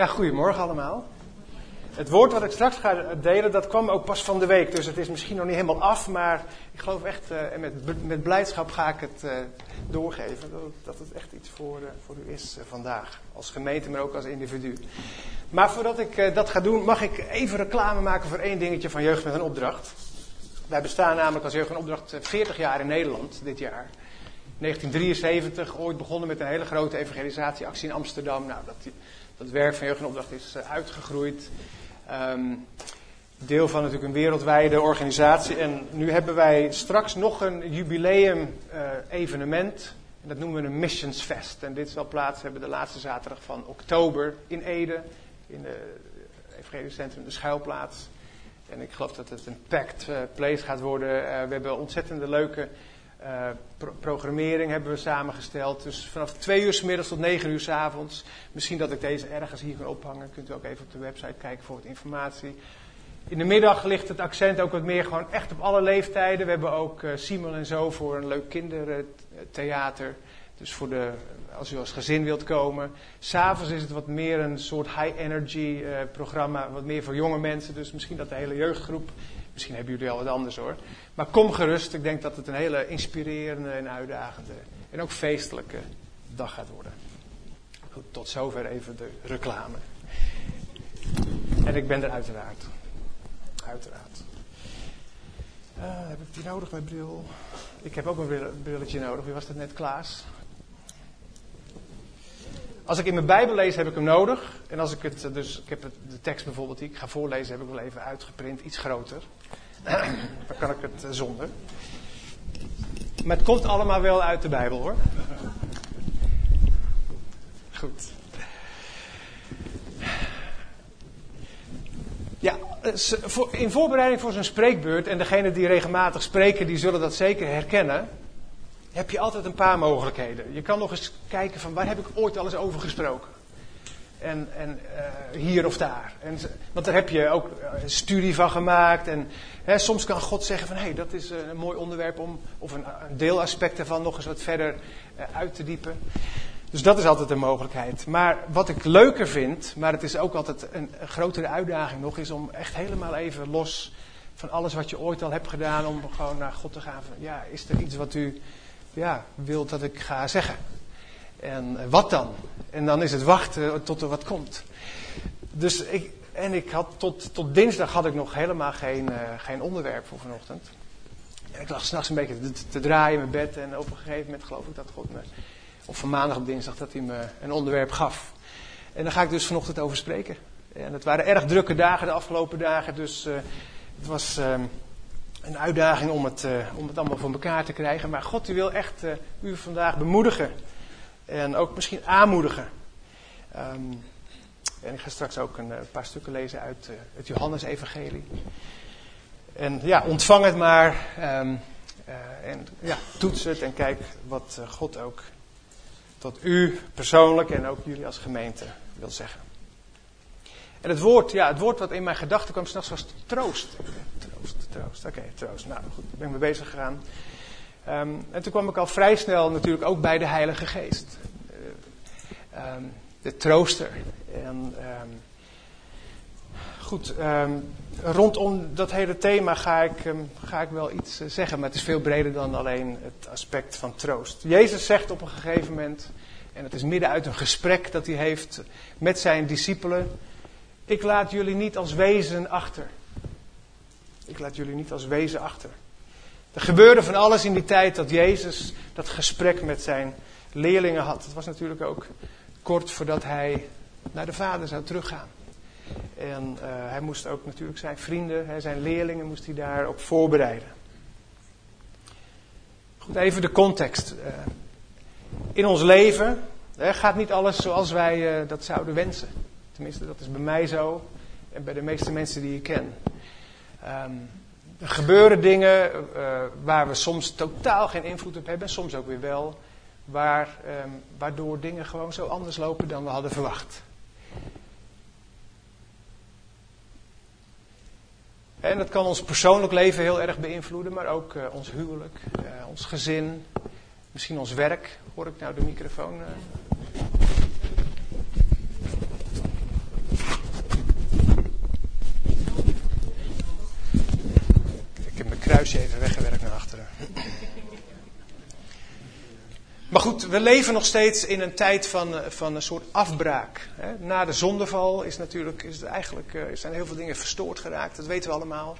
Ja, goedemorgen allemaal. Het woord wat ik straks ga delen, dat kwam ook pas van de week. Dus het is misschien nog niet helemaal af, maar ik geloof echt, uh, en met, met blijdschap ga ik het uh, doorgeven, dat, het echt iets voor, uh, voor u is vandaag. Als gemeente, maar ook als individu. Maar voordat ik dat ga doen, mag ik even reclame maken voor één dingetje van Jeugd met een Opdracht. Wij bestaan namelijk als Jeugd met een Opdracht 40 jaar in Nederland dit jaar. 1973, ooit begonnen met een hele grote evangelisatieactie in Amsterdam. Nou, dat, dat werk van Jeugd en Opdracht is uh, uitgegroeid. Um, deel van natuurlijk een wereldwijde organisatie. En nu hebben wij straks nog een jubileum uh, evenement. En dat noemen we een Missions Fest. En dit zal plaats hebben de laatste zaterdag van oktober in Ede. In het Evangelisch Centrum De Schuilplaats. En ik geloof dat het een packed place gaat worden. we hebben ontzettende leuke pro programmering hebben we samengesteld. Dus vanaf twee uur s middags tot negen uur s avonds. Misschien dat ik deze ergens hier kan ophangen. Kunt u ook even op de website kijken voor wat informatie. In de middag ligt het accent ook wat meer gewoon echt op alle leeftijden. We hebben ook uh, Simon en zo voor een leuk kindertheater. Dus voor de, als u als gezin wilt komen. S'avonds is het wat meer een soort high energy uh, programma. Wat meer voor jonge mensen. Dus misschien dat de hele jeugdgroep Misschien hebben jullie al wat anders hoor. Maar kom gerust. Ik denk dat het een hele inspirerende en uitdagende en ook feestelijke dag gaat worden. Goed, tot zover even de reclame. En ik ben er uiteraard. Uiteraard. Uh, heb ik die nodig, mijn bril? Ik heb ook een brilletje nodig. Wie was dat net, Klaas? Als ik in mijn Bijbel lees, heb ik hem nodig. En als ik het, dus ik heb het, de tekst bijvoorbeeld die ik ga voorlezen, heb ik wel even uitgeprint, iets groter. Dan kan ik het eh, zonder. Maar het komt allemaal wel uit de Bijbel hoor. Goed. Ja, eh, in voorbereiding voor zo'n spreekbeurt, en degenen die regelmatig spreken, die zullen dat zeker herkennen heb je altijd een paar mogelijkheden. Je kan nog eens kijken van waar heb ik ooit al eens over gesproken. En, en uh, hier of daar. En, want daar heb je ook een eh, studie van gemaakt. En hè, soms kan God zeggen van hé, hey, dat is een mooi onderwerp om, of een, een deelaspect ervan nog eens wat verder uit te diepen. Dus dat is altijd een mogelijkheid. Maar wat ik leuker vind, maar het is ook altijd een, een grotere uitdaging nog, is om echt helemaal even los van alles wat je ooit al hebt gedaan, om gewoon naar God te gaan. Van, ja, is er iets wat u ja, wilt dat ik ga zeggen. En eh, wat dan? En dan is het wachten tot er wat komt. Dus ik, en ik had tot, tot dinsdag had ik nog helemaal geen, uh, geen onderwerp voor vanochtend. En ik lag s'nachts een beetje te, te, draaien in mijn bed. En op een gegeven moment geloof ik dat God me, of van maandag op dinsdag, dat hij me een onderwerp gaf. En daar ga ik dus vanochtend over spreken. En het waren erg drukke dagen de afgelopen dagen. Dus het was. Uh, een uitdaging om het, uh, om het allemaal voor elkaar te krijgen. Maar God die wil echt uh, u vandaag bemoedigen. En ook misschien aanmoedigen. Um, en ik ga straks ook een, eh, paar stukken lezen uit het Johannesevangelie. En ja, ontvang het maar. Um, en ja, toets het en kijk wat God ook tot u persoonlijk en ook jullie als gemeente wil zeggen. En het woord, ja, het woord wat in mijn gedachten kwam s'nachts was troost. Troost, troost. Oké, troost. Nou goed, ik ben mee bezig gegaan. Um, en toen kwam ik al vrij snel natuurlijk ook bij de Heilige Geest. Uh, um, de trooster. En um, goed, rondom dat hele thema ga ik, ga ik wel iets uh, zeggen, maar het is veel breder dan alleen het aspect van troost. Jezus zegt op een gegeven moment, en het is midden uit een gesprek dat hij heeft met zijn discipelen. Ik laat jullie niet als wezen achter. Ik laat jullie niet als wezen achter. Er gebeurde van alles in die tijd dat Jezus dat gesprek met zijn leerlingen had. Het was natuurlijk ook kort voordat hij naar de Vader zou teruggaan. En uh, hij moest ook natuurlijk zijn vrienden, zijn leerlingen, moest hij daar op voorbereiden. Goed, even de context. Uh, in ons leven uh, gaat niet alles zoals wij dat zouden wensen. Tenminste, dat is bij mij zo en bij de meeste mensen die ik ken. Um, er gebeuren dingen uh, waar we soms totaal geen invloed op hebben, soms ook weer wel, waar, um, waardoor dingen gewoon zo anders lopen dan we hadden verwacht. En dat kan ons persoonlijk leven heel erg beïnvloeden, maar ook uh, ons huwelijk, uh, ons gezin, misschien ons werk. Hoor ik nou de microfoon? Klusje even weggewerkt naar achteren. Maar goed, we leven nog steeds in een tijd van, eh, van een soort afbraak. Na de zondeval is natuurlijk, is het eigenlijk, eh, zijn heel veel dingen verstoord geraakt. Dat weten we allemaal.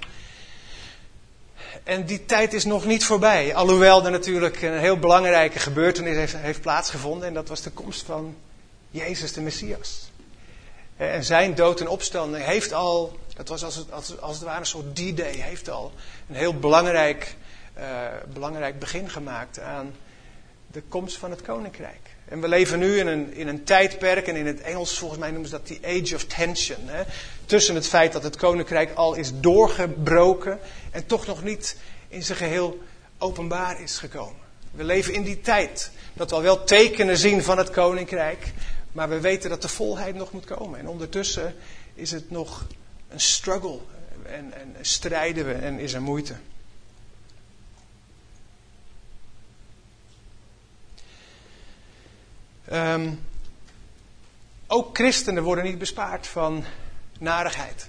En die tijd is nog niet voorbij. Alhoewel er natuurlijk een heel belangrijke gebeurtenis heeft, heeft plaatsgevonden. En dat was de komst van Jezus de Messias. En zijn dood en opstanding heeft al, dat was als het, als, als het ware een soort D-day, heeft al een heel belangrijk, uh, belangrijk begin gemaakt aan de komst van het koninkrijk. En we leven nu in een, in een tijdperk, en in het Engels volgens mij noemen ze dat die age of tension. Hè, tussen het feit dat het koninkrijk al is doorgebroken en toch nog niet in zijn geheel openbaar is gekomen. We leven in die tijd dat we al wel tekenen zien van het koninkrijk, maar we weten dat de volheid nog moet komen. En ondertussen is het nog een struggle en, en strijden we en is er moeite. Um, ook christenen worden niet bespaard van narigheid.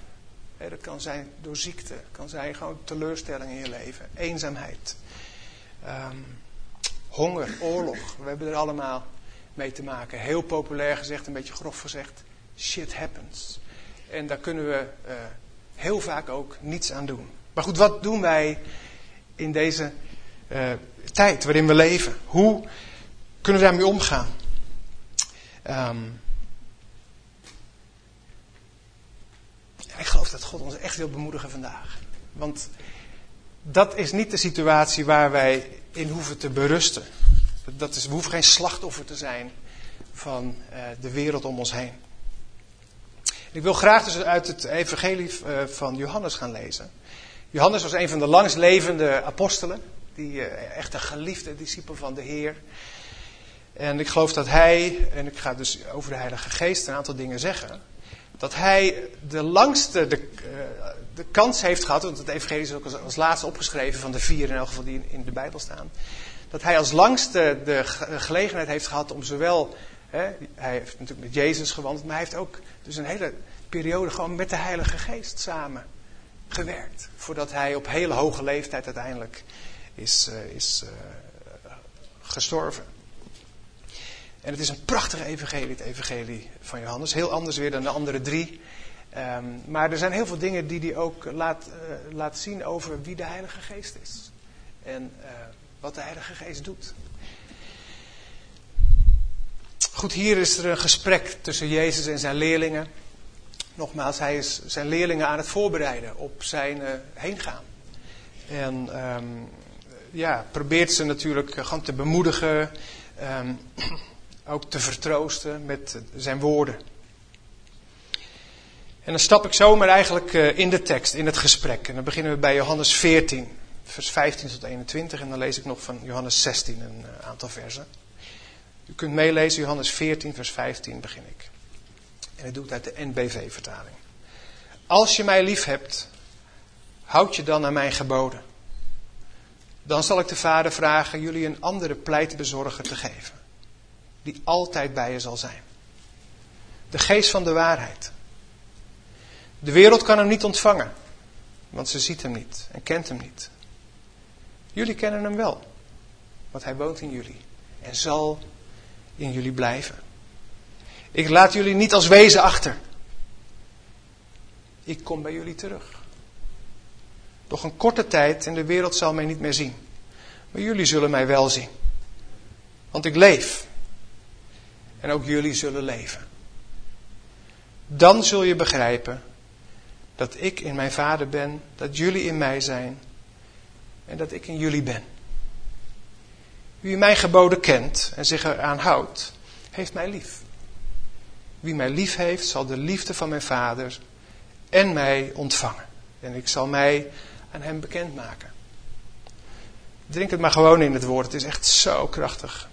dat kan zijn door ziekte, kan zijn gewoon teleurstelling in je leven, eenzaamheid, um, honger, oorlog. We hebben er allemaal mee te maken. Heel populair gezegd, een beetje grof gezegd, shit happens. En daar kunnen we uh, heel vaak ook niets aan doen. Maar goed, wat doen wij in deze uh, tijd waarin we leven? Hoe kunnen we daarmee omgaan? Um, ik geloof dat God ons echt wil bemoedigen vandaag. Want dat is niet de situatie waar wij in hoeven te berusten. Dat is, we hoeven geen slachtoffer te zijn van uh, de wereld om ons heen. Ik wil graag dus uit het evangelie uh, van Johannes gaan lezen. Johannes was een van de langstlevende apostelen. Die uh, echt een geliefde discipel van de Heer. En ik geloof dat hij, en ik ga dus over de Heilige Geest een aantal dingen zeggen, dat hij de langste de, uh, de kans heeft gehad, want het Evangelie is ook als, als, laatste opgeschreven van de vier in elk geval die in de Bijbel staan, dat hij als langste de gelegenheid heeft gehad om zowel, hij heeft natuurlijk met Jezus gewandeld, maar hij heeft ook dus een hele periode gewoon met de Heilige Geest samen gewerkt, voordat hij op hele hoge leeftijd uiteindelijk is, uh, is uh, gestorven. En het is een prachtige evangelie, het evangelie van Johannes. Heel anders weer dan de andere drie. Um, maar er zijn heel veel dingen die hij ook laat, uh, laat zien over wie de Heilige Geest is. En wat de Heilige Geest doet. Goed, hier is er een gesprek tussen Jezus en zijn leerlingen. Nogmaals, hij is zijn leerlingen aan het voorbereiden op zijn uh, heengaan. En um, ja, probeert ze natuurlijk gewoon te bemoedigen. Um, ook te vertroosten met zijn woorden. En dan stap ik zomaar eigenlijk eh, in de tekst, in het gesprek. En dan beginnen we bij Johannes 14, vers 15 tot 21. En dan lees ik nog van Johannes 16 een eh, aantal versen. U kunt meelezen, Johannes 14, vers 15 begin ik. En het uit de NBV-vertaling. Als je mij lief hebt, houd je dan aan mijn geboden. Dan zal ik de Vader vragen jullie een andere pleitbezorger te geven die altijd bij je zal zijn. De geest van de waarheid. De wereld kan hem niet ontvangen, want ze ziet hem niet en kent hem niet. Jullie kennen hem wel, want hij woont in jullie en zal in jullie blijven. Ik laat jullie niet als wezen achter. Ik kom bij jullie terug. Nog een korte tijd en de wereld zal mij niet meer zien. Maar jullie zullen mij wel zien. Want ik leef en ook jullie zullen leven. Dan zul je begrijpen dat ik in mijn vader ben, dat jullie in mij zijn en dat ik in jullie ben. Wie mijn geboden kent en zich eraan houdt, heeft mij lief. Wie mij lief heeft, zal de liefde van mijn vader en mij ontvangen. En ik zal mij aan hem bekendmaken. Drink het maar gewoon in het woord, het is echt zo krachtig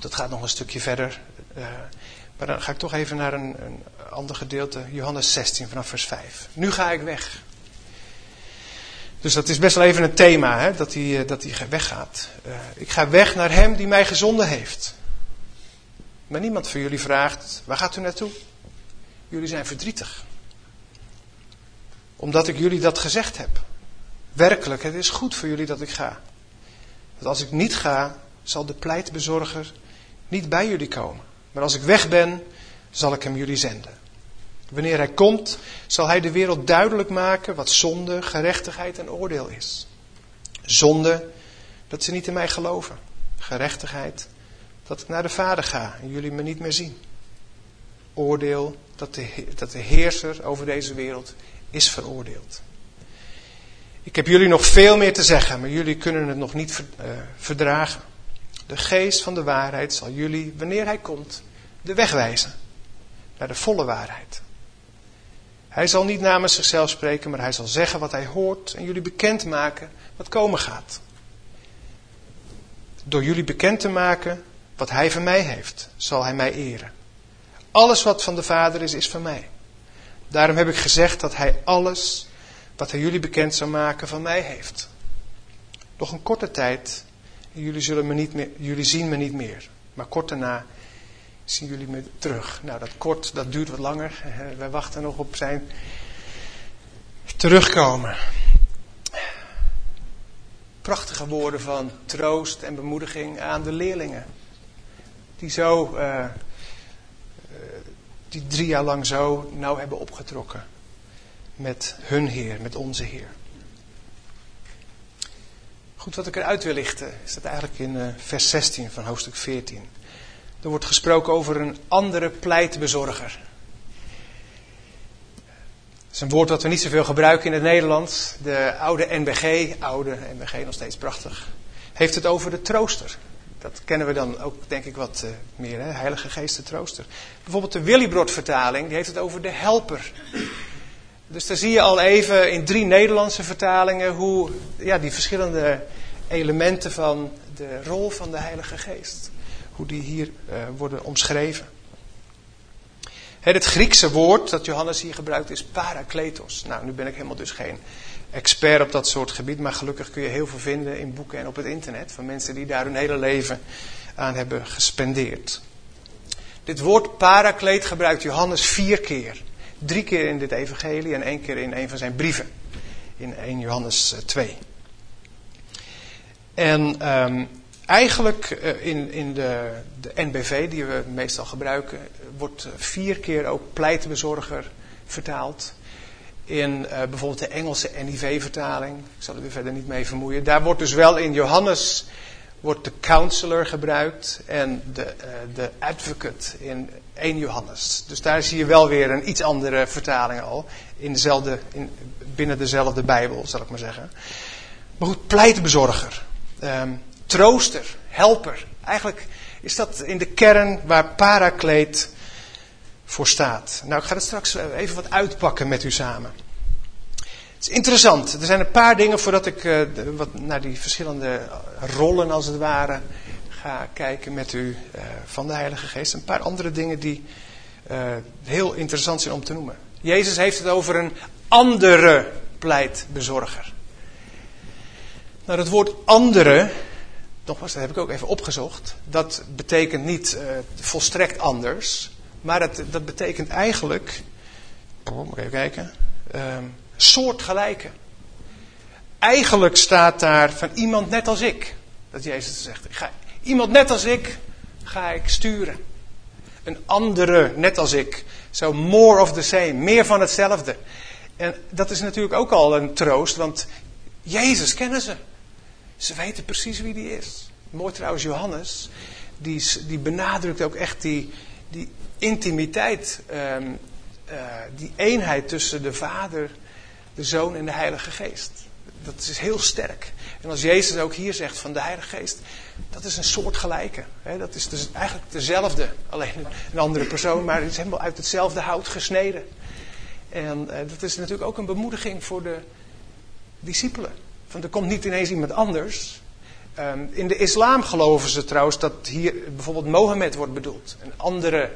dat gaat nog een stukje verder. Uh, maar dan ga ik toch even naar een, een ander gedeelte. Johannes 16 vanaf vers 5. Nu ga ik weg. Dus dat is best wel even een thema, hè, dat, hij, dat hij weggaat. Uh, ik ga weg naar hem die mij gezonden heeft. Maar niemand van jullie vraagt, waar gaat u naartoe? Jullie zijn verdrietig. Omdat ik jullie dat gezegd heb. Werkelijk, het is goed voor jullie dat ik ga. Want als ik niet ga, zal de pleitbezorger niet bij jullie komen. Maar als ik weg ben, zal ik hem jullie zenden. Wanneer hij komt, zal hij de wereld duidelijk maken wat zonde, gerechtigheid en oordeel is. Zonde, dat ze niet in mij geloven. Gerechtigheid, dat ik naar de Vader ga en jullie me niet meer zien. Oordeel, dat de, dat de heerser over deze wereld is veroordeeld. Ik heb jullie nog veel meer te zeggen, maar jullie kunnen het nog niet eh, verdragen. De geest van de waarheid zal jullie, wanneer hij komt, de weg wijzen naar de volle waarheid. Hij zal niet namens zichzelf spreken, maar hij zal zeggen wat hij hoort en jullie bekendmaken wat komen gaat. Door jullie bekend te maken wat hij van mij heeft, zal hij mij eren. Alles wat van de Vader is, is van mij. Daarom heb ik gezegd dat hij alles wat hij jullie bekend zou maken van mij heeft. Nog een korte tijd en jullie, zullen me niet meer, jullie zien me niet meer. Maar kort daarna zien jullie me terug. Nou, dat kort, dat duurt wat langer. Wij wachten nog op zijn terugkomen. Prachtige woorden van troost en bemoediging aan de leerlingen. Die zo, uh, die drie jaar lang zo nauw hebben opgetrokken. Met hun Heer, met onze Heer. Goed, wat ik eruit wil lichten, dat eigenlijk in uh, vers 16 van hoofdstuk 14. Er wordt gesproken over een andere pleitbezorger. Dat is een woord dat we niet zoveel gebruiken in het Nederlands. De oude NBG, oude NBG nog steeds prachtig, heeft het over de trooster. Dat kennen we dan ook, denk ik, wat uh, meer, hè? Heilige Geest, trooster. Bijvoorbeeld de Willibrod-vertaling, die heeft het over de helper. Dus daar zie je al even in drie Nederlandse vertalingen hoe ja, die verschillende elementen van de rol van de Heilige Geest hoe die hier uh, worden omschreven. Het Griekse woord dat Johannes hier gebruikt is parakletos. Nou, nu ben ik helemaal dus geen expert op dat soort gebied, maar gelukkig kun je heel veel vinden in boeken en op het internet van mensen die daar hun hele leven aan hebben gespendeerd. Dit woord parakleet gebruikt Johannes vier keer. Drie keer in dit evangelie en één keer in een van zijn brieven. In 1 Johannes 2. En um, Eigenlijk eh, in, in de, de NBV, die we meestal gebruiken, wordt vier keer ook pleitbezorger vertaald. In uh, bijvoorbeeld de Engelse NIV-vertaling, ik zal er weer verder niet mee vermoeien. Daar wordt dus wel in Johannes wordt de counselor gebruikt en de, de advocate in 1 Johannes. Dus daar zie je wel weer een iets andere vertaling al. In dezelfde, in, binnen dezelfde Bijbel, zal ik maar zeggen. Maar goed, pleitbezorger. Um, trooster, helper. Eigenlijk is dat in de kern waar parakleet voor staat. Nou, ik ga het straks even wat uitpakken met u samen. Het is interessant. Er zijn een paar dingen voordat ik uh, wat naar die verschillende rollen als het ware ga kijken met u uh, van de Heilige Geest. Een paar andere dingen die uh, heel interessant zijn om te noemen. Jezus heeft het over een andere pleitbezorger. Nou, dat woord andere nogmaals, dat heb ik ook even opgezocht. Dat betekent niet uh, volstrekt anders. Maar dat, dat betekent eigenlijk. Moet even kijken. Uh, soortgelijke. Eigenlijk staat daar van iemand net als ik. Dat Jezus zegt. Ga, iemand net als ik ga ik sturen. Een andere net als ik. Zo more of the same. Meer van hetzelfde. En dat is natuurlijk ook al een troost. Want Jezus kennen ze. Ze weten precies wie die is. Mooi trouwens, Johannes, die, die benadrukt ook echt die, die intimiteit, um, uh, die eenheid tussen de Vader, de Zoon en de Heilige Geest. Dat is heel sterk. En als Jezus ook hier zegt van de Heilige Geest, dat is een soort gelijke. Dat is dus eigenlijk dezelfde, alleen een andere persoon, maar het is helemaal uit hetzelfde hout gesneden. En uh, dat is natuurlijk ook een bemoediging voor de discipelen. Want er komt niet ineens iemand anders. Um, in de islam geloven ze trouwens dat hier bijvoorbeeld Mohammed wordt bedoeld. Een andere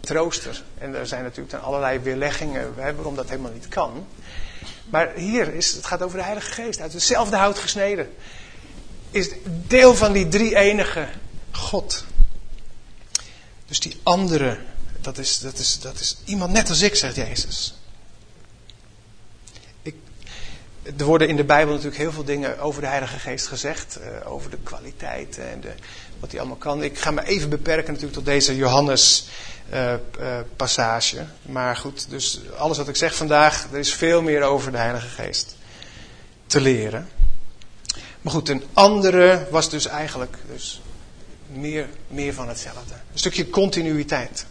trooster. En er zijn natuurlijk dan allerlei weerleggingen waarom dat helemaal niet kan. Maar hier is het gaat over de Heilige Geest. Uit hetzelfde hout gesneden. Is deel van die drie enige God. Dus die andere, dat is, dat is, dat is iemand net als ik, zegt Jezus. Er worden in de Bijbel natuurlijk heel veel dingen over de Heilige Geest gezegd. Uh, over de kwaliteit en de, wat hij allemaal kan. Ik ga me even beperken natuurlijk tot deze Johannes uh, uh, passage. Maar goed, dus alles wat ik zeg vandaag, er is veel meer over de Heilige Geest te leren. Maar goed, een andere was dus eigenlijk dus meer, meer van hetzelfde. Een stukje continuïteit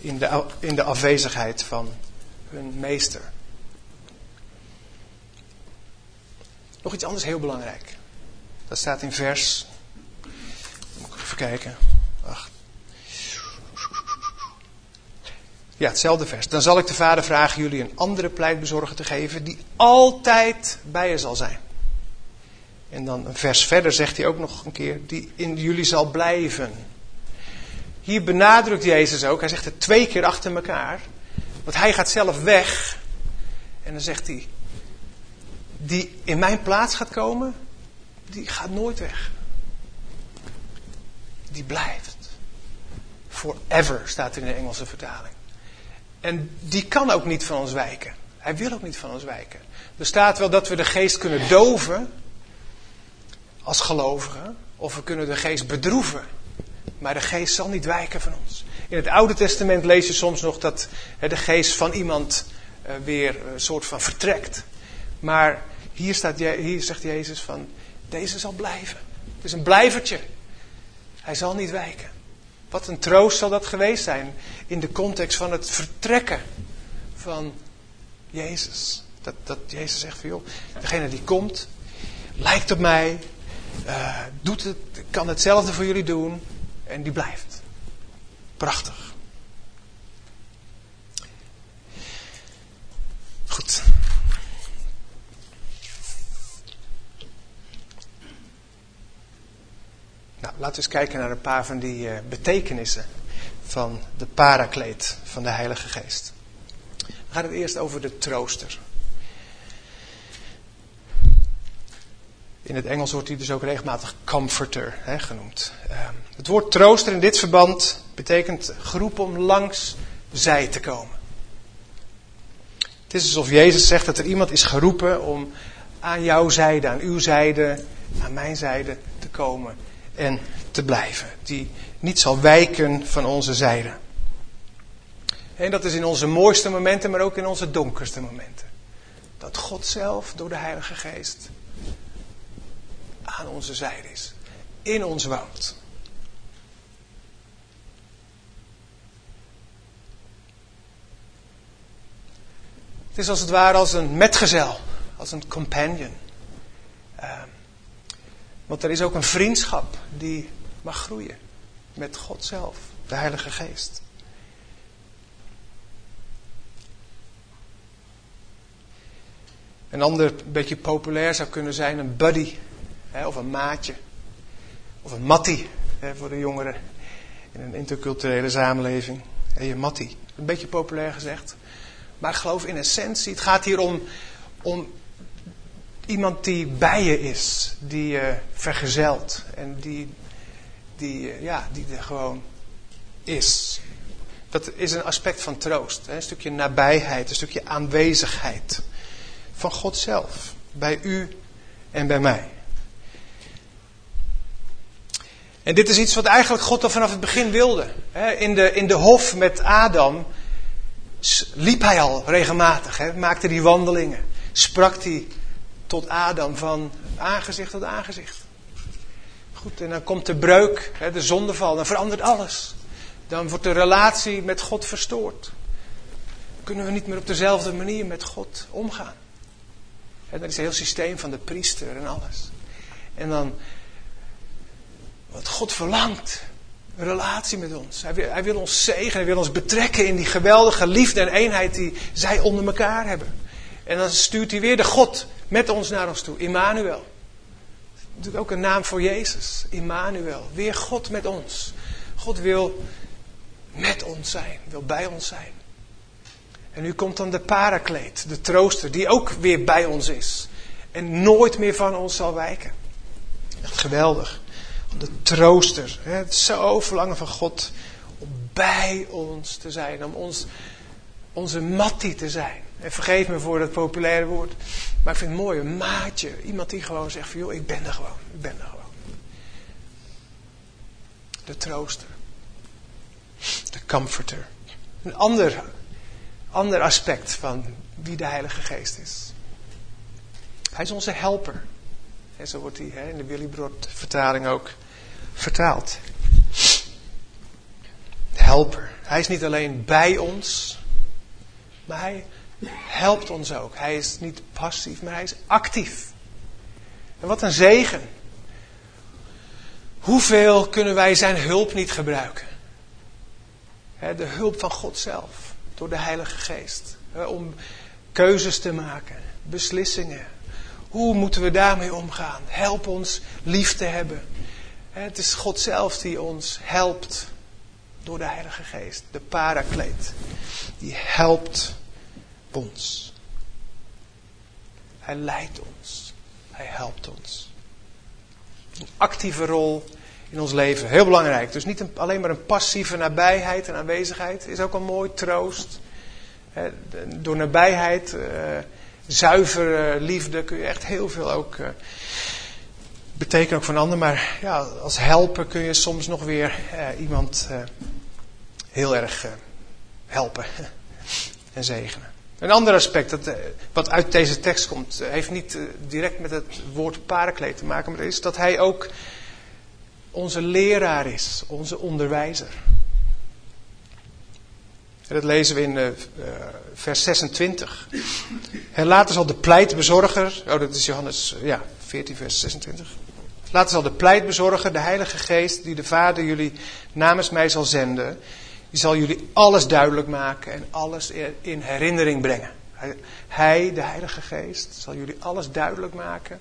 in de, in de afwezigheid van hun meester. Nog iets anders heel belangrijk. Dat staat in vers. Moet ik even kijken. Ach. Ja, hetzelfde vers. Dan zal ik de Vader vragen jullie een andere pleitbezorger te geven die altijd bij je zal zijn. En dan een vers verder zegt hij ook nog een keer, die in jullie zal blijven. Hier benadrukt Jezus ook, hij zegt het twee keer achter elkaar. Want hij gaat zelf weg. En dan zegt hij, die in mijn plaats gaat komen, die gaat nooit weg. Die blijft. Forever staat er in de Engelse vertaling. En die kan ook niet van ons wijken. Hij wil ook niet van ons wijken. Er staat wel dat we de geest kunnen doven als gelovigen, of we kunnen de geest bedroeven. Maar de geest zal niet wijken van ons. In het Oude Testament lees je soms nog dat de geest van iemand eh, weer een soort van vertrekt. Maar hier, staat, hier zegt Jezus van, deze zal blijven. Het is een blijvertje. Hij zal niet wijken. Wat een troost zal dat geweest zijn in de context van het vertrekken van Jezus. Dat, dat Jezus zegt van joh, degene die komt, lijkt op mij, uh, doet het, kan hetzelfde voor jullie doen en die blijft. Prachtig. Goed. Nou, laten we eens kijken naar een paar van die uh, betekenissen van de parakleed van de Heilige Geest. Dan gaat het eerst over de trooster. In het Engels wordt hij dus ook regelmatig comforter hè, genoemd. Uh, het woord trooster in dit verband betekent geroepen om langs zij te komen. Het is alsof Jezus zegt dat er iemand is geroepen om aan jouw zijde, aan uw zijde, aan mijn zijde te komen en te blijven. Die niet zal wijken van onze zijde. En dat is in onze mooiste momenten, maar ook in onze donkerste momenten. Dat God zelf door de Heilige Geest aan onze zijde is. In ons woont. Het is als het ware als een metgezel, als een companion. Uh, want er is ook een vriendschap die mag groeien met God zelf, de Heilige Geest. Een ander beetje populair zou kunnen zijn een buddy hè, of een maatje of een mattie hè, voor de jongeren in een interculturele samenleving. Hé, je mattie, een beetje populair gezegd. Maar geloof in essentie, het gaat hier om, om iemand die bij je is, die je vergezelt en die, die, ja, die er gewoon is. Dat is een aspect van troost, een stukje nabijheid, een stukje aanwezigheid van God zelf, bij u en bij mij. En dit is iets wat eigenlijk God al vanaf het begin wilde. In de, in de hof met Adam liep hij al regelmatig, maakte die wandelingen, sprak hij tot Adam van aangezicht tot aangezicht. Goed, en dan komt de breuk, de zondeval, dan verandert alles. Dan wordt de relatie met God verstoord. Kunnen we niet meer op dezelfde manier met God omgaan. En dat is het hele systeem van de priester en alles. En dan, wat God verlangt, een relatie met ons. Hij wil, hij wil ons zegenen, hij wil ons betrekken in die geweldige liefde en eenheid die zij onder elkaar hebben. En dan stuurt hij weer de God met ons naar ons toe. Immanuel. Natuurlijk ook een naam voor Jezus. Immanuel. Weer God met ons. God wil met ons zijn. Wil bij ons zijn. En nu komt dan de parakleed. De trooster. Die ook weer bij ons is. En nooit meer van ons zal wijken. Echt geweldig. De trooster. Het zo verlangen van God om bij ons te zijn. Om ons onze mattie te zijn. En vergeef me voor dat populaire woord. Maar ik vind het mooi, een maatje. Iemand die gewoon zegt van, joh, ik ben er gewoon. Ik ben er gewoon. De trooster. De comforter. Een ander, ander aspect van wie de Heilige Geest is. Hij is onze helper. En zo wordt hij in de Willy Brood vertaling ook vertaald. Helper. Hij is niet alleen bij ons, maar hij helpt ons ook. Hij is niet passief, maar hij is actief. En wat een zegen. Hoeveel kunnen wij zijn hulp niet gebruiken? De hulp van God zelf, door de Heilige Geest. Om keuzes te maken, beslissingen. Hoe moeten we daarmee omgaan? Help ons lief te hebben. Het is God zelf die ons helpt door de Heilige Geest, de parakleet. Die helpt ons. Hij leidt ons. Hij helpt ons. Een actieve rol in ons leven, heel belangrijk. Dus niet alleen maar een passieve nabijheid en aanwezigheid, is ook een mooi troost. Door nabijheid, eh, zuivere liefde kun je echt heel veel ook eh, betekenen ook voor een ander. Maar ja, als helper kun je soms nog weer eh, iemand heel erg helpen en zegenen. Een ander aspect dat, wat uit deze tekst komt, heeft niet direct met het woord parenkleed te maken, maar is dat hij ook onze leraar is, onze onderwijzer. En dat lezen we in vers 26. En later zal de pleitbezorger, oh dat is Johannes ja, 14 vers 26. Later zal de pleitbezorger, de Heilige Geest, die de Vader jullie namens mij zal zenden, die zal jullie alles duidelijk maken en alles in herinnering brengen. Hij, de Heilige Geest, zal jullie alles duidelijk maken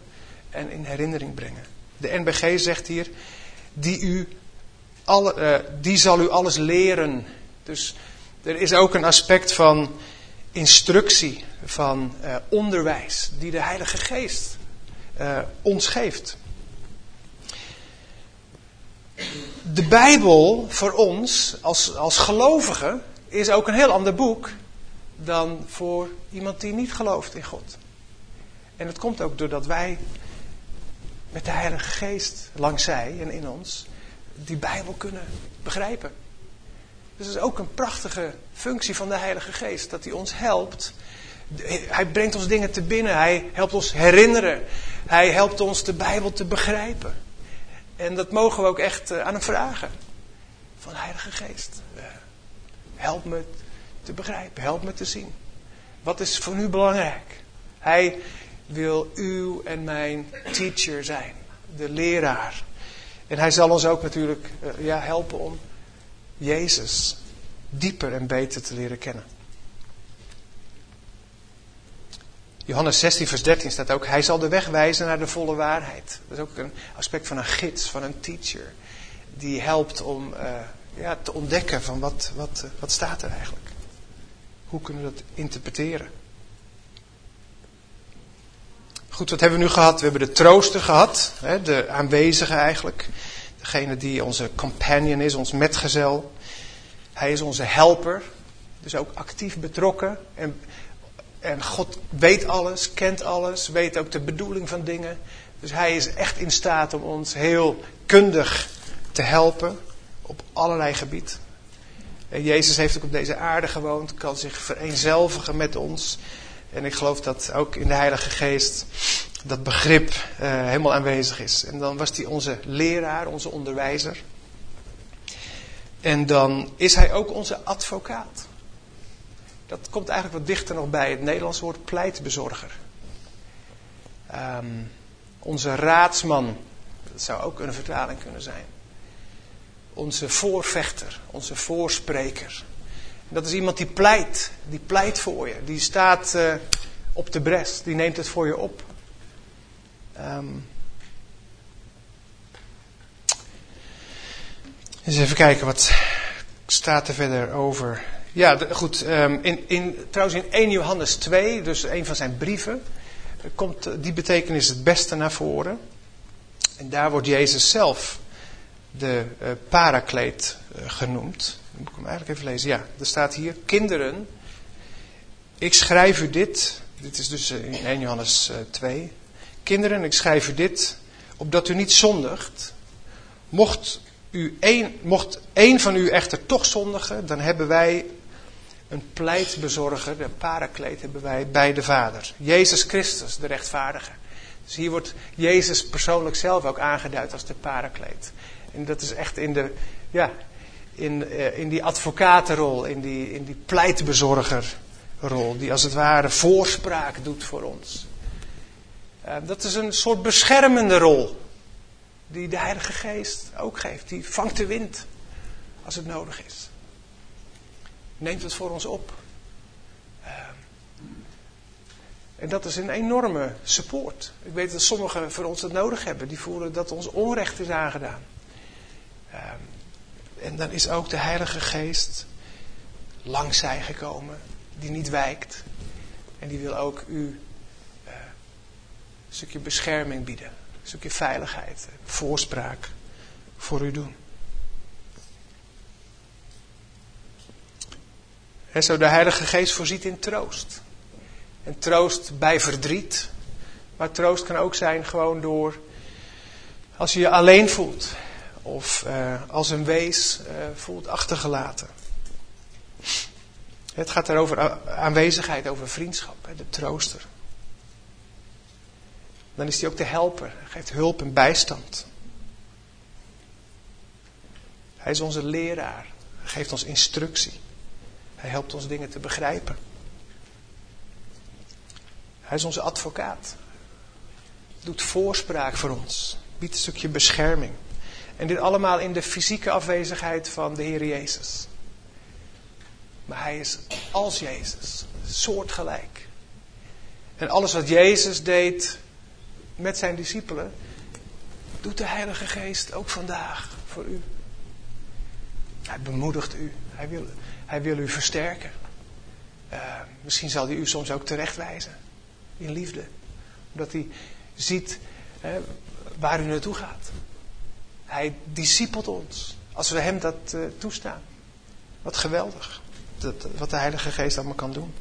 en in herinnering brengen. De NBG zegt hier, die, u alle, uh, die zal u alles leren. Dus er is ook een aspect van instructie, van uh, onderwijs, die de Heilige Geest uh, ons geeft. De Bijbel voor ons als, als gelovigen is ook een heel ander boek dan voor iemand die niet gelooft in God. En dat komt ook doordat wij met de Heilige Geest langs zij en in ons die Bijbel kunnen begrijpen. Dus dat is ook een prachtige functie van de Heilige Geest, dat hij ons helpt. Hij brengt ons dingen te binnen, hij helpt ons herinneren, hij helpt ons de Bijbel te begrijpen. En dat mogen we ook echt eh, aan hem vragen. Van Heilige Geest, eh, help me te begrijpen, help me te zien. Wat is voor u belangrijk? Hij wil uw en mijn teacher zijn, de leraar. En hij zal ons ook natuurlijk uh, ja, helpen om Jezus dieper en beter te leren kennen. Johannes 16, vers 13 staat ook: Hij zal de weg wijzen naar de volle waarheid. Dat is ook een aspect van een gids, van een teacher. Die helpt om uh, ja, te ontdekken van wat, wat, uh, wat staat er eigenlijk. Hoe kunnen we dat interpreteren? Goed, wat hebben we nu gehad? We hebben de trooster gehad, hè, de aanwezige eigenlijk. Degene die onze companion is, ons metgezel. Hij is onze helper, dus ook actief betrokken. En, en God weet alles, kent alles, weet ook de bedoeling van dingen. Dus hij is echt in staat om ons heel kundig te helpen op allerlei gebied. En Jezus heeft ook op deze aarde gewoond, kan zich vereenzelvigen met ons. En ik geloof dat ook in de Heilige Geest dat begrip uh, helemaal aanwezig is. En dan was hij onze leraar, onze onderwijzer. En dan is hij ook onze advocaat. Dat komt eigenlijk wat dichter nog bij het Nederlandse woord pleitbezorger. Um, onze raadsman, dat zou ook een vertaling kunnen zijn. Onze voorvechter, onze voorspreker. Dat is iemand die pleit, die pleit voor je. Die staat uh, op de bres, die neemt het voor je op. Um, eens even kijken, wat staat er verder over? Ja, goed. Um, in, in, trouwens in 1 Johannes 2, dus een van zijn brieven, komt die betekenis het beste naar voren. En daar wordt Jezus zelf de uh, parakleet uh, genoemd. moet ik hem eigenlijk even lezen. Ja, er staat hier: Kinderen, ik schrijf u dit, dit is dus in 1 Johannes 2. Kinderen, ik schrijf u dit, opdat u niet zondigt. Mocht, u een, mocht één van u echter toch zondigen, dan hebben wij een pleitbezorger, de parakleet hebben wij bij de Vader. Jezus Christus, de rechtvaardige. Dus hier wordt Jezus persoonlijk zelf ook aangeduid als de parakleet. En dat is echt in, de, ja, in, uh, in die advocatenrol, in die, in die pleitbezorgerrol, die als het ware voorspraak doet voor ons. Uh, dat is een soort beschermende rol, die de Heilige Geest ook geeft. Die vangt de wind als het nodig is. Neemt het voor ons op. Uh, en dat is een enorme support. Ik weet dat sommigen van ons dat nodig hebben. Die voelen dat ons onrecht is aangedaan. Uh, en dan is ook de Heilige Geest langs zij gekomen, die niet wijkt. En die wil ook u uh, een stukje bescherming bieden, een stukje veiligheid, voorspraak voor u doen. Zo de Heilige Geest voorziet in troost. En troost bij verdriet. Maar troost kan ook zijn gewoon door als je je alleen voelt. Of uh, als een wees uh, voelt achtergelaten. Het gaat over aanwezigheid, over vriendschap, de trooster. Dan is hij ook de helper, hij geeft hulp en bijstand. Hij is onze leraar, hij geeft ons instructie. Hij helpt ons dingen te begrijpen. Hij is onze advocaat. Doet voorspraak voor ons. Biedt een stukje bescherming. En dit allemaal in de fysieke afwezigheid van de Heer Jezus. Maar hij is als Jezus, soortgelijk. En alles wat Jezus deed met zijn discipelen, doet de Heilige Geest ook vandaag voor u. Hij bemoedigt u. Hij wil, hij wil u versterken. Uh, misschien zal hij u soms ook terechtwijzen. In liefde. Omdat hij ziet waar u naartoe gaat. Hij discipelt ons. Als we hem dat uh, toestaan. Wat geweldig. Dat, wat de Heilige Geest allemaal kan doen.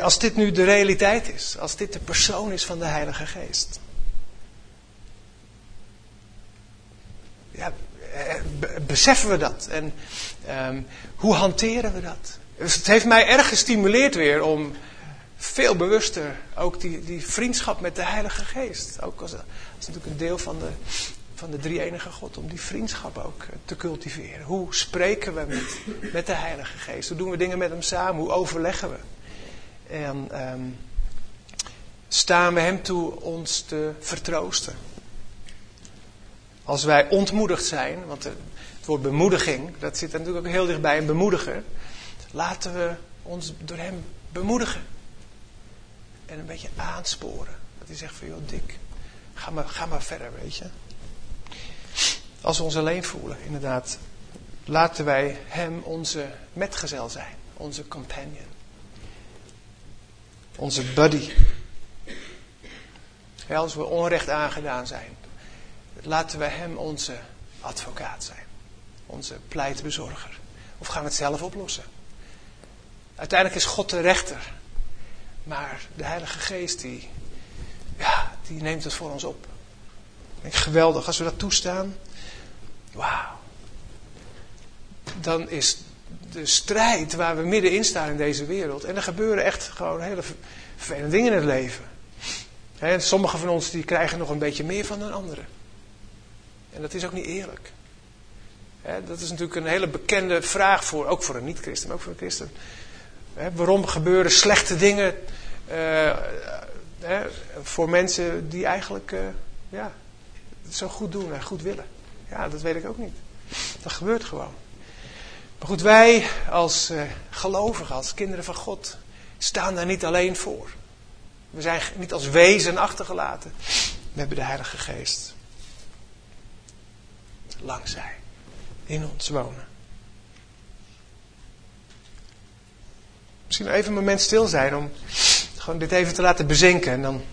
als dit nu de realiteit is. Als dit de persoon is van de Heilige Geest. Ja, eh, beseffen we dat? En um, hoe hanteren we dat? Dus het heeft mij erg gestimuleerd weer om veel bewuster ook die, die vriendschap met de Heilige Geest. Ook als, als natuurlijk een deel van de, van de drie-enige God. Om die vriendschap ook eh, te cultiveren. Hoe spreken we met, met de Heilige Geest? Hoe doen we dingen met hem samen? Hoe overleggen we? En um, staan we hem toe ons te vertroosten? Als wij ontmoedigd zijn, want het woord bemoediging, dat zit natuurlijk ook heel dichtbij een bemoediger. Laten we ons door hem bemoedigen. En een beetje aansporen. Dat hij zegt van, joh Dick, ga maar, ga maar verder, weet je. Als we ons alleen voelen, inderdaad, laten wij hem onze metgezel zijn. Onze companion. Onze buddy. Als we onrecht aangedaan zijn, laten we hem onze advocaat zijn. Onze pleitbezorger. Of gaan we het zelf oplossen? Uiteindelijk is God de rechter. Maar de Heilige Geest, die, ja, die neemt het voor ons op. Ik geweldig, als we dat toestaan. Wauw. Dan is de strijd waar we middenin staan in deze wereld. En er gebeuren echt gewoon hele vervelende dingen in het leven. En sommigen van ons die krijgen nog een beetje meer van dan anderen. En dat is ook niet eerlijk. dat is natuurlijk een hele bekende vraag voor, ook voor een niet-christen, maar ook voor een christen. waarom gebeuren slechte dingen uh, voor mensen die eigenlijk uh, ja, het zo goed doen en goed willen? Ja, dat weet ik ook niet. Dat gebeurt gewoon. Maar goed, wij als uh, gelovigen, als kinderen van God, staan daar niet alleen voor. We zijn niet als wezen achtergelaten. We hebben de Heilige Geest langs zij in ons wonen. Misschien even een moment stil zijn om gewoon dit even te laten bezinken. En dan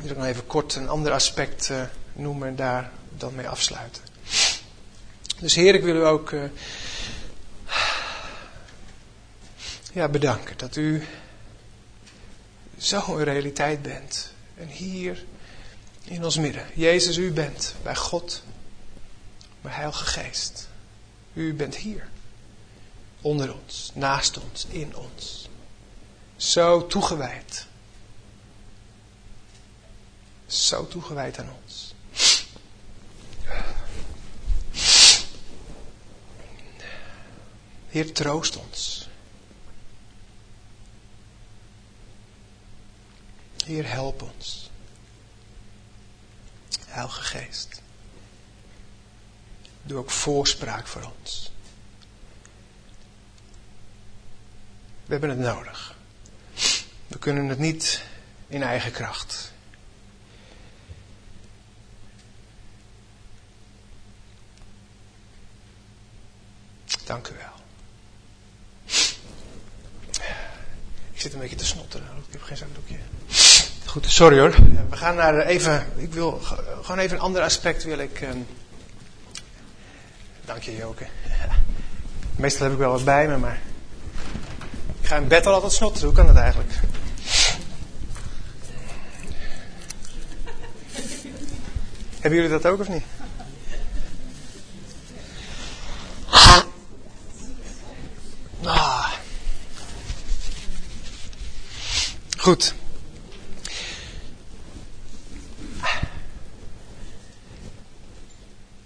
wil ik nog even kort een ander aspect uh, noemen en daar dan mee afsluiten. Dus Heer, ik wil u ook uh, ja, bedanken dat u zo'n realiteit bent. En hier in ons midden. Jezus, u bent bij God, Heilige Geest. U bent hier. Onder ons, naast ons, in ons. Zo toegewijd. Zo toegewijd aan ons. Heer, troost ons. Heer, help ons. Heilige Geest. Doe ook voorspraak voor ons. We hebben het nodig. We kunnen het niet in eigen kracht. Dank u wel. Ik zit een beetje te snotteren. Ik heb geen zakdoekje. Goed, sorry hoor. We gaan naar even. Ik wil gewoon even een ander aspect wil ik. Um... Dank je, Joke. Meestal heb ik wel wat bij me, maar. Ik ga in bed al altijd snotteren. Hoe kan dat eigenlijk? Hebben jullie dat ook of niet? Ah. Goed.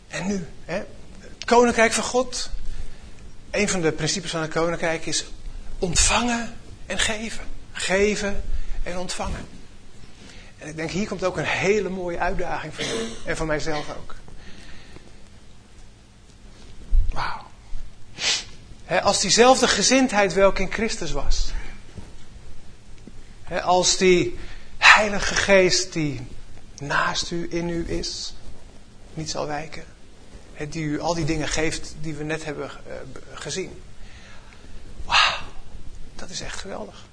En nu, hè? het koninkrijk van God. Een van de principes van het koninkrijk is ontvangen en geven. Geven en ontvangen. En ik denk, hier komt ook een hele mooie uitdaging voor jou. En voor mijzelf ook. Wauw. Als diezelfde gezindheid welke in Christus was. Als die Heilige Geest die naast u, in u is, niet zal wijken. Die u al die dingen geeft die we net hebben eh, gezien. Wauw, dat is echt geweldig.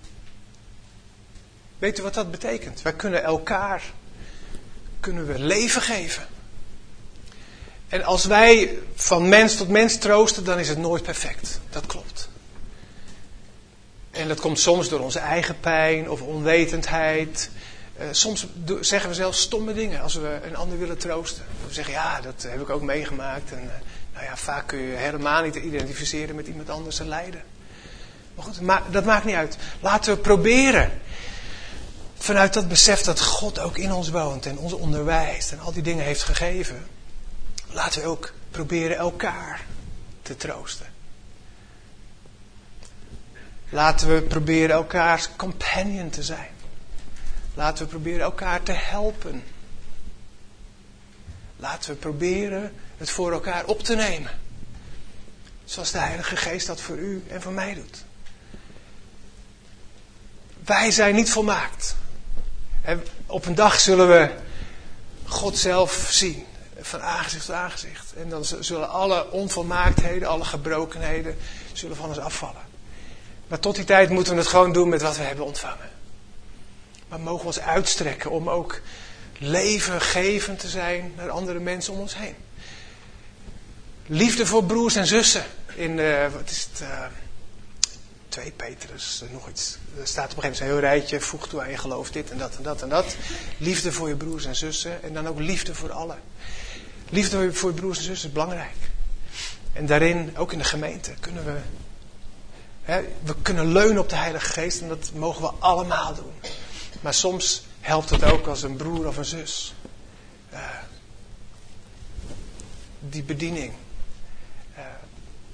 Weet u wat dat betekent? Wij kunnen elkaar kunnen we leven geven. En als wij van mens tot mens troosten, dan is het nooit perfect. Dat klopt. En dat komt soms door onze eigen pijn of onwetendheid. Uh, soms zeggen we zelfs stomme dingen als we een ander willen troosten. We zeggen, ja, dat heb ik ook meegemaakt. En uh, nou ja, vaak kun je helemaal niet identificeren met iemand anders zijn lijden. Maar goed, dat maakt niet uit. Laten we proberen. Vanuit dat besef dat God ook in ons woont en ons onderwijst en al die dingen heeft gegeven. Laten we ook proberen elkaar te troosten. Laten we proberen elkaars companion te zijn. Laten we proberen elkaar te helpen. Laten we proberen het voor elkaar op te nemen. Zoals de Heilige Geest dat voor u en voor mij doet. Wij zijn niet volmaakt. En op een dag zullen we God zelf zien. Van aangezicht tot aangezicht. En dan zullen alle onvolmaaktheden, alle gebrokenheden, zullen van ons afvallen. Maar tot die tijd moeten we het gewoon doen met wat we hebben ontvangen. Maar mogen we ons uitstrekken om ook levengevend te zijn naar andere mensen om ons heen. Liefde voor broers en zussen. In, uh, wat is het? Uh, 2 Petrus, nog iets. Er staat op een gegeven moment een heel rijtje. Voeg toe aan je geloof dit en dat en dat en dat. Liefde voor je broers en zussen. En dan ook liefde voor allen. Liefde voor je broers en zussen is belangrijk. En daarin, ook in de gemeente, kunnen we we kunnen leunen op de Heilige Geest en dat mogen we allemaal doen. Maar soms helpt het ook als een broer of een zus. Uh, die bediening uh,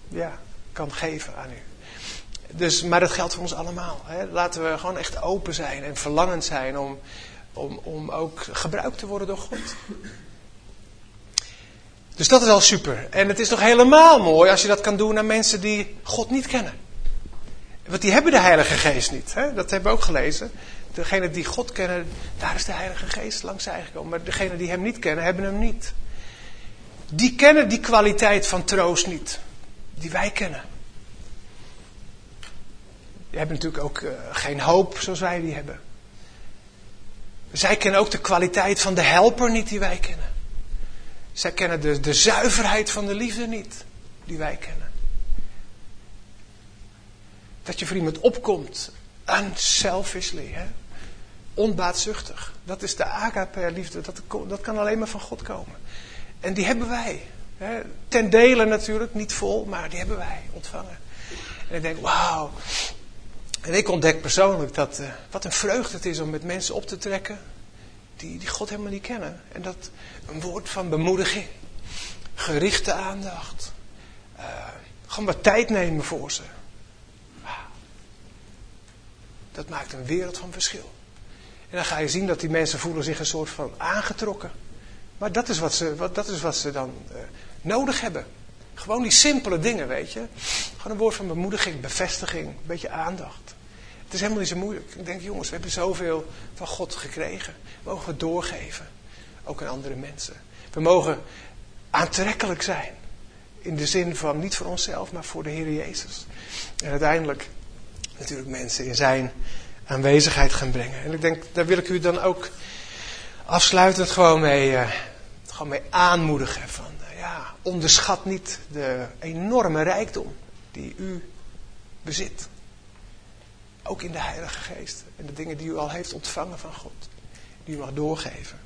ja, kan geven aan u. Dus, maar dat geldt voor ons allemaal. Hè. Laten we gewoon echt open zijn en verlangend zijn om, om, om ook gebruikt te worden door God. Dus dat is al super. En het is toch helemaal mooi als je dat kan doen aan mensen die God niet kennen. Want die hebben de Heilige Geest niet. Hè? Dat hebben we ook gelezen. Degenen die God kennen, daar is de Heilige Geest langs zij gekomen. Maar degenen die Hem niet kennen, hebben Hem niet. Die kennen die kwaliteit van troost niet. Die wij kennen. Die hebben natuurlijk ook uh, geen hoop zoals wij die hebben. Zij kennen ook de kwaliteit van de helper niet die wij kennen. Zij kennen de zuiverheid van de liefde niet die wij kennen. Dat je voor iemand opkomt. Unselfishly. Hè? Onbaatzuchtig. Dat is de agape liefde. Dat, dat kan alleen maar van God komen. En die hebben wij. Hè? Ten dele natuurlijk, niet vol, maar die hebben wij ontvangen. En ik denk, wauw. En ik ontdek persoonlijk dat, uh, wat een vreugde het is om met mensen op te trekken die, die God helemaal niet kennen. En dat een woord van bemoediging, gerichte aandacht, uh, gewoon wat tijd nemen voor ze. Dat maakt een wereld van verschil. En dan ga je zien dat die mensen voelen zich een soort van aangetrokken. Maar dat is wat ze, wat, dat is wat ze dan uh, nodig hebben. Gewoon die simpele dingen, weet je. Gewoon een woord van bemoediging, bevestiging, een beetje aandacht. Het is helemaal niet zo moeilijk. Ik denk, jongens, we hebben zoveel van God gekregen. We mogen het doorgeven. Ook aan andere mensen. We mogen aantrekkelijk zijn. In de zin van niet voor onszelf, maar voor de Heer Jezus. En uiteindelijk natuurlijk mensen in zijn aanwezigheid gaan brengen. En ik denk, daar wil ik u dan ook afsluitend gewoon mee, uh, gewoon mee aanmoedigen. Van, uh, ja, onderschat niet de enorme rijkdom die u bezit. Ook in de Heilige Geest. En de dingen die u al heeft ontvangen van God. Die u mag doorgeven.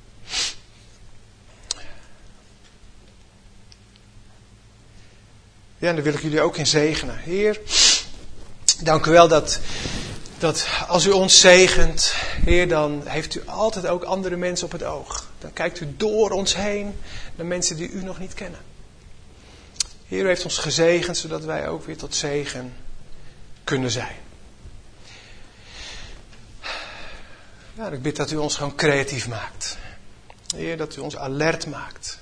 Ja, en daar wil ik jullie ook in zegenen. Heer, dank u wel dat, dat als u ons zegent, Heer, dan heeft u altijd ook andere mensen op het oog. Dan kijkt u door ons heen naar mensen die u nog niet kennen. Heer, u heeft ons gezegend, zodat wij ook weer tot zegen kunnen zijn. Ja, ik bid dat u ons gewoon creatief maakt. Heer, dat u ons alert maakt.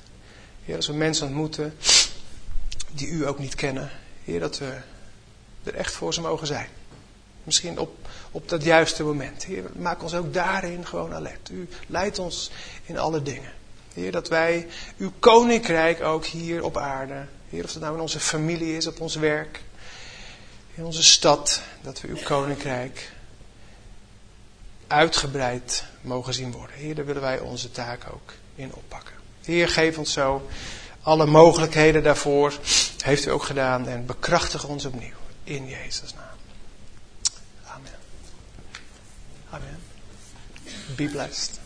Heer, als we mensen ontmoeten die u ook niet kennen. Heer, dat we er echt voor ze mogen zijn. Misschien op, op dat juiste moment. Heer, maak ons ook daarin gewoon alert. U leidt ons in alle dingen. Heer, dat wij uw koninkrijk ook hier op aarde. Heer, of dat nou in onze familie is, op ons werk. In onze stad. Dat we uw koninkrijk uitgebreid mogen zien worden. Heer, daar willen wij onze taak ook in oppakken. Heer, geef ons zo alle mogelijkheden daarvoor. Heeft u ook gedaan en bekrachtig ons opnieuw. In Jesus' name. Amen. Amen. Be blessed.